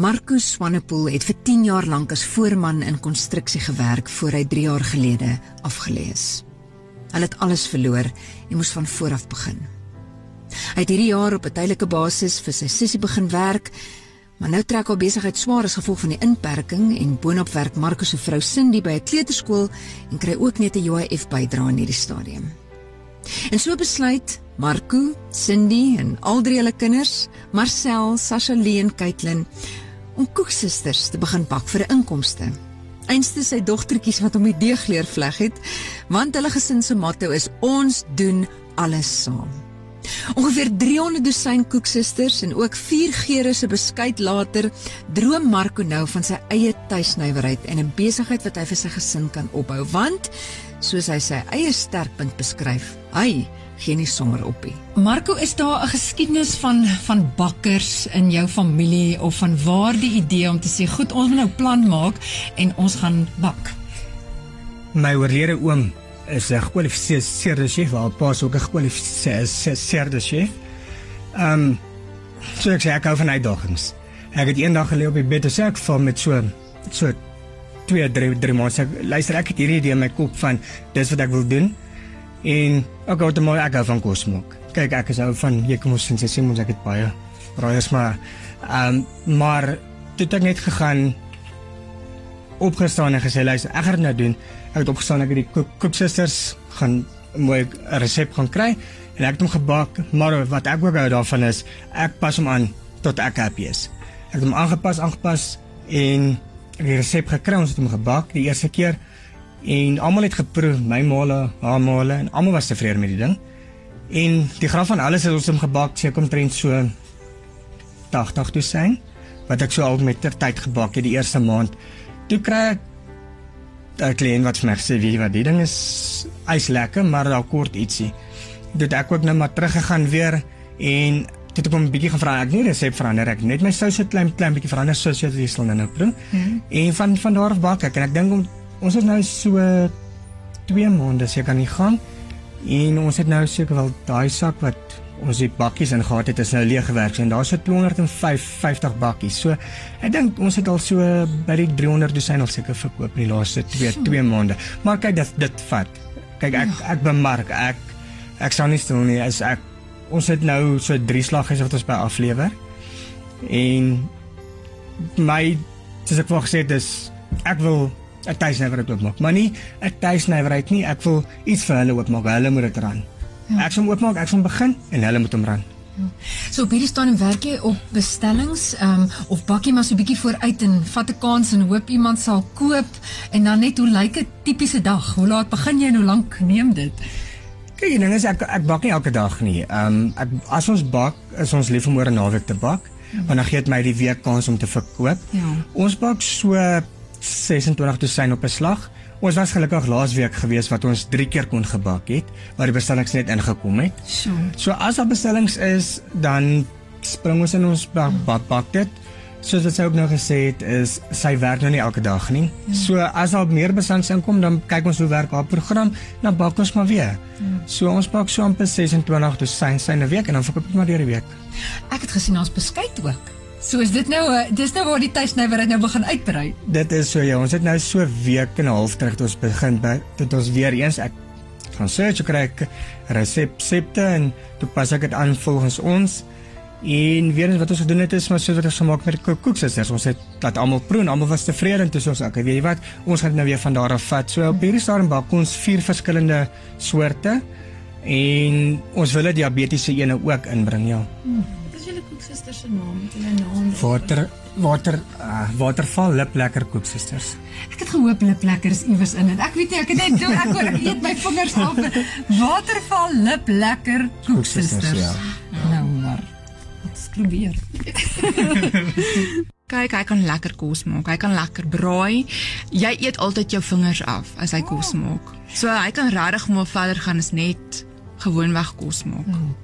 Marco Swanepoel het vir 10 jaar lank as voorman in konstruksie gewerk voor hy 3 jaar gelede afgelees. Hy het alles verloor en moes van voor af begin. Hy het hierdie jaar op 'n tydelike basis vir sy sussie begin werk, maar nou trek haar besigheid swaar as gevolg van die inperking en boonop werk Marco se vrou Cindy by 'n kleuterskool en kry ook net 'n UIF bydrae in hierdie stadium. En so besluit Marco, Cindy en al drie hulle kinders, Marcel, Sasha Lee en Caitlin, om koeksusters te begin bak vir 'n inkomste. Einste sy dogtertjies wat hom die deegleer vleg het, want hulle gesin se motto is ons doen alles saam. Ongeveer 300 dosyn koeksusters en ook 4 geure se beskuit later, droom Marco nou van sy eie tuisnywerheid en 'n besigheid wat hy vir sy gesin kan opbou, want soos hy sy eie sterkpunt beskryf, hy gee nie sommer op nie. Marco, is daar 'n geskiedenis van van bakkers in jou familie of van waar die idee om te sê, "Goed, ons moet nou plan maak en ons gaan bak." My oorlede oom is 'n gekwalifiseerde chef, haar pa is ook 'n gekwalifiseerde chef. Ehm um, so ek sê ek hou van uitdagings. Ek het eendag gelê op die bed te sê ek val met so so twee drie drie maande. Luister, ek het hierdie idee in my kop van dis wat ek wil doen. En ek het maar ek van kos maak. Kyk, ek is ou van jy kom ons sê sê ons ek het baie raaiers maar ehm um, maar dit het net gegaan opgestaan en gesê luister, ek gaan dit nou doen. Ek het opgestaan ek het die koeksusters gaan mooi 'n resep gaan kry en ek het hom gebak, maar wat ek ook hou daarvan is ek pas hom aan tot ek happy is. Ek het hom aangepas, aangepas en die resep gekry, ons het hom gebak die eerste keer en almal het geproe, my maale, haar maale en almal was tevrede met die ding. En die graf van alles het ons hom gebak, sê kom trend so 80 toe sien wat ek so al met ter tyd gebak het die eerste maand. Toe kry ek 'n kliënt wat vir my sê wie wat die ding is, hy's lekker, maar daar kort ietsie. Dit ek ook nou maar teruggegaan weer en dit het hom 'n bietjie gevra ek nie resep verander ek net my sous het klein klein bietjie verander het jy sal nou proe. Hmm. En van van daar af bak ek en ek dink om ons het nou so 2 maande seker nie gaan en ons het nou seker wel daai sak wat ons die bakkies ingehaat het is nou leeg gewerk en daar's so 250 bakkies. So ek dink ons het al so by die 300 dosyn al seker verkoop in die laaste 2 2 maande. Maar kyk dit dit vat. Kyk ek ja. ek bemark ek ek sal nie stil nie as ek ons het nou so drie slaggies wat ons by aflewer. En my dis ek wou gesê dis ek wil 'n tuisnywerheid oopmaak, maar nie 'n tuisnywerheid nie. Ek wil iets vir hulle oopmaak. Hulle moet dit ran. Ja. Ek sal oopmaak, ek sal begin en hulle moet hom ran. Ja. So op hierdie stadium werk jy op bestellings, ehm um, of bakkie maar so 'n bietjie vooruit en vat 'n kans en hoop iemand sal koop en dan net hoe lyk 'n tipiese dag? Hoe laat begin jy en hoe lank neem dit? Kyk, die ding is ek ek bak nie elke dag nie. Ehm um, ek as ons bak, is ons lief om oor 'n naweek te bak. Ja. Want dan gee dit my die week kans om te verkoop. Ja. Ons bak so 26 dosyn op 'n slag. Ons was gelukkig laasweek gewees wat ons 3 keer kon gebak het, waar die bestellings net ingekom het. So. So as daar bestellings is, dan spring ons in ons bak bak, bak dit. Soos wat sy ook nou gesê het, is sy werk nou nie elke dag nie. Ja. So as daar meer bestellings inkom, dan kyk ons hoe werk haar program, dan bak ons maar weer. Ja. So ons bak so amper 26 dosyn syne week en dan verkoop ek maar deur die week. Ek het gesien ons beskuit ook. So is dit nou eh, dis nou waar die tuisnywerheid nou begin uitbrei. Dit is so ja, ons het nou so week en 'n half terug tot ons begin by tot ons weer eens ek gaan search kry ek resepte en toe pas ek dit aan volgens ons. En weer eens wat ons gedoen het is maar so wat ons gemaak met die koeksusters. Ons het laat almal proe en almal was tevrede en toe ons ek weet jy wat, ons gaan dit nou weer van daar af vat. So op hierdie stadium bak ons vier verskillende soorte en ons wil dit diabetiese ene ook inbring, ja. Hmm koeksusters se naam, het hulle naam. Water water uh, waterval lip lekker koeksusters. Ek het gehoop lip lekker is iewers in dit. Ek weet nie, ek het net toe ek ek eet my vingers af. Waterval lip lekker koeksusters. Ja. Nou maar. Wat probeer. Kyk, hy kan lekker kos maak. Hy kan lekker braai. Jy eet altyd jou vingers af as hy kos oh. maak. So hy kan regtig maar verder gaan as net gewoonweg kos maak. Hmm.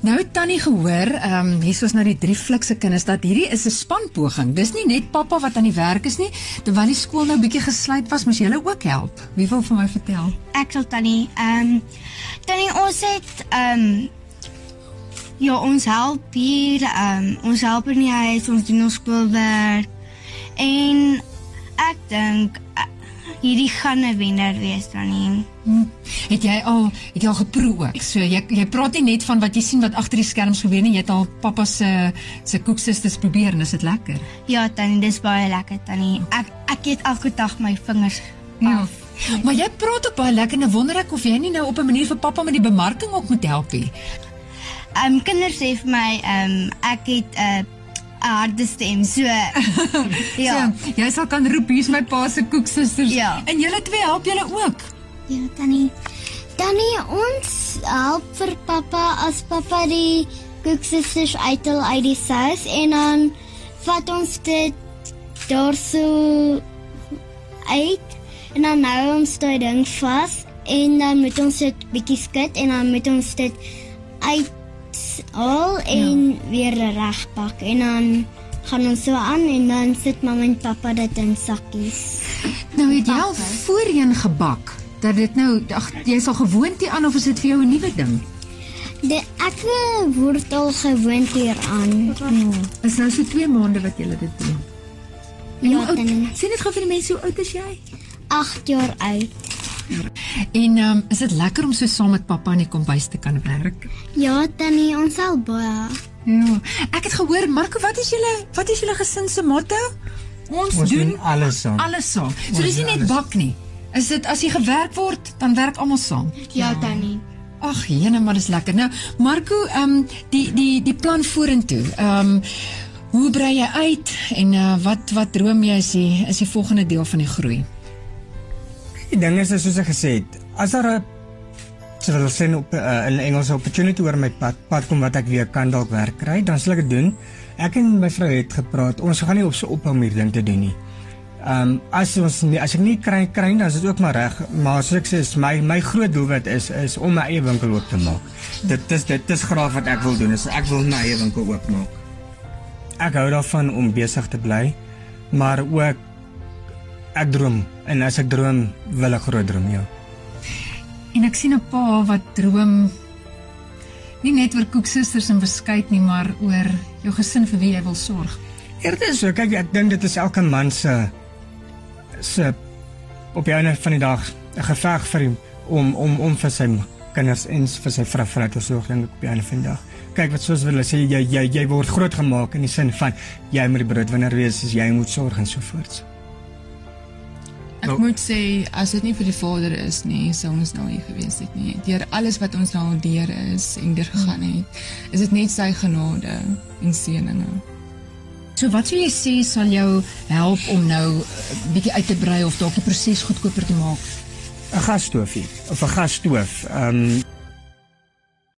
Nou Tannie gehoor, ehm um, hier is nou die drie flikse kinders dat hierdie is 'n spanpoging. Dis nie net pappa wat aan die werk is nie. Terwyl die skool nou bietjie gesluit was, moes jy hulle ook help. Wie wil vir my vertel? Ek sal Tannie. Ehm um, Tannie ons het ehm um, Ja, ons help hier, um, ons help in die huis, ons doen ons skoolwerk. En ek dink hierdie gaan 'n wenner wees dan nie. Hm. Het jy al het jy al geproe ook? So jy jy praat nie net van wat jy sien wat agter die skerms gebeur nie, jy het al pappa se se koeksusters probeer en is dit lekker? Ja, tannie, dis baie lekker tannie. Ek ek eet elke dag my vingers Ja. af. Maar jy praat ook baie lekker en ek wonder ek of jy nie nou op 'n manier vir pappa met die bemarking ook moet help nie. Ehm um, kinders sê vir my ehm um, ek het 'n uh, 'n harde stem. So ja. So, jy sal kan roep hier's my pa se koeksusters. Ja. En julle twee help julle ook. Ja, Tannie. Tannie, ons help vir pappa as pappa die koeksusters uithaal uit die sous en dan vat ons dit daar so uit en dan hou ons daai ding vas en dan moet ons dit bietjie skud en dan moet ons dit uithaal en ja. weer regpak en dan gaan ons so aan en dan sit mamma en pappa dit in sakkies. Nou het jy al voorheen gebak dat dit nou ag jy sal gewoond hier aan of is dit vir jou 'n nuwe ding? De ek word al gewoond hieraan. Ja. Is nou so 2 maande wat jy dit doen. En Ja, oud? Sien dit gou vir die mense hoe oud is jy? 8 jaar oud. En ehm um, is dit lekker om so saam met pappa in die kombuis te kan werk? Ja, tannie, ons sal baie. Ja. Ek het gehoor Marco, wat is julle wat is julle gesin se motto? Ons, Ons doen alles saam. alles saam. So dis nie net bak nie. Is dit as jy gewerk word, dan werk almal saam. Ja, tannie. Ag, jene, maar dis lekker. Nou, Marco, ehm um, die die die plan vorentoe. Ehm um, hoe brei jy uit en uh, wat wat droom jy is die is die volgende deel van die groei? Die ding is soos ek gesê het, as daar 'n sê op uh, Engels 'n opportunity oor my pad pad kom wat ek weer kan dalk werk kry, dan sal ek dit doen. Ek en my vrou het gepraat. Ons gaan nie op so ophou om hierdie ding te doen nie. Ehm um, as ons nie, as ek nie kry kry dan is dit ook maar reg, maar soos ek sê, is my my groot doelwit is is om my eie winkel oop te maak. Dit is dit is graag wat ek wil doen. Is ek wil my eie winkel oopmaak. Ek hou daarvan om besig te bly, maar ook ek droom en as ek droom, wil ek groot droom, ja. En ek sien 'n pa wat droom nie net oor koeksusters en beskuit nie, maar oor jou gesin vir wie jy wil sorg. Eerder so, kyk ek dink dit is elke man se se op die einde van die dag 'n geveg vir hom om om om vir sy kinders en vir sy vrou vrou te sorg dink ek op die einde van die dag. Kyk wat soos hulle sê jy jy jy word groot gemaak in die sin van jy moet die broodwinner wees, jy moet sorg en so voort. Ek Nou- moet sê as dit nie vir die Vader is nie, sou ons nou hier gewees het nie. Deur alles wat ons nou deur is en deur gegaan het, is dit net sy genade en seëninge. So wat sou jy sê sal jou help om nou 'n bietjie uit te brei of dalk die proses goedkoper te maak? 'n Gasstoofie of 'n gasstoof. Ehm um,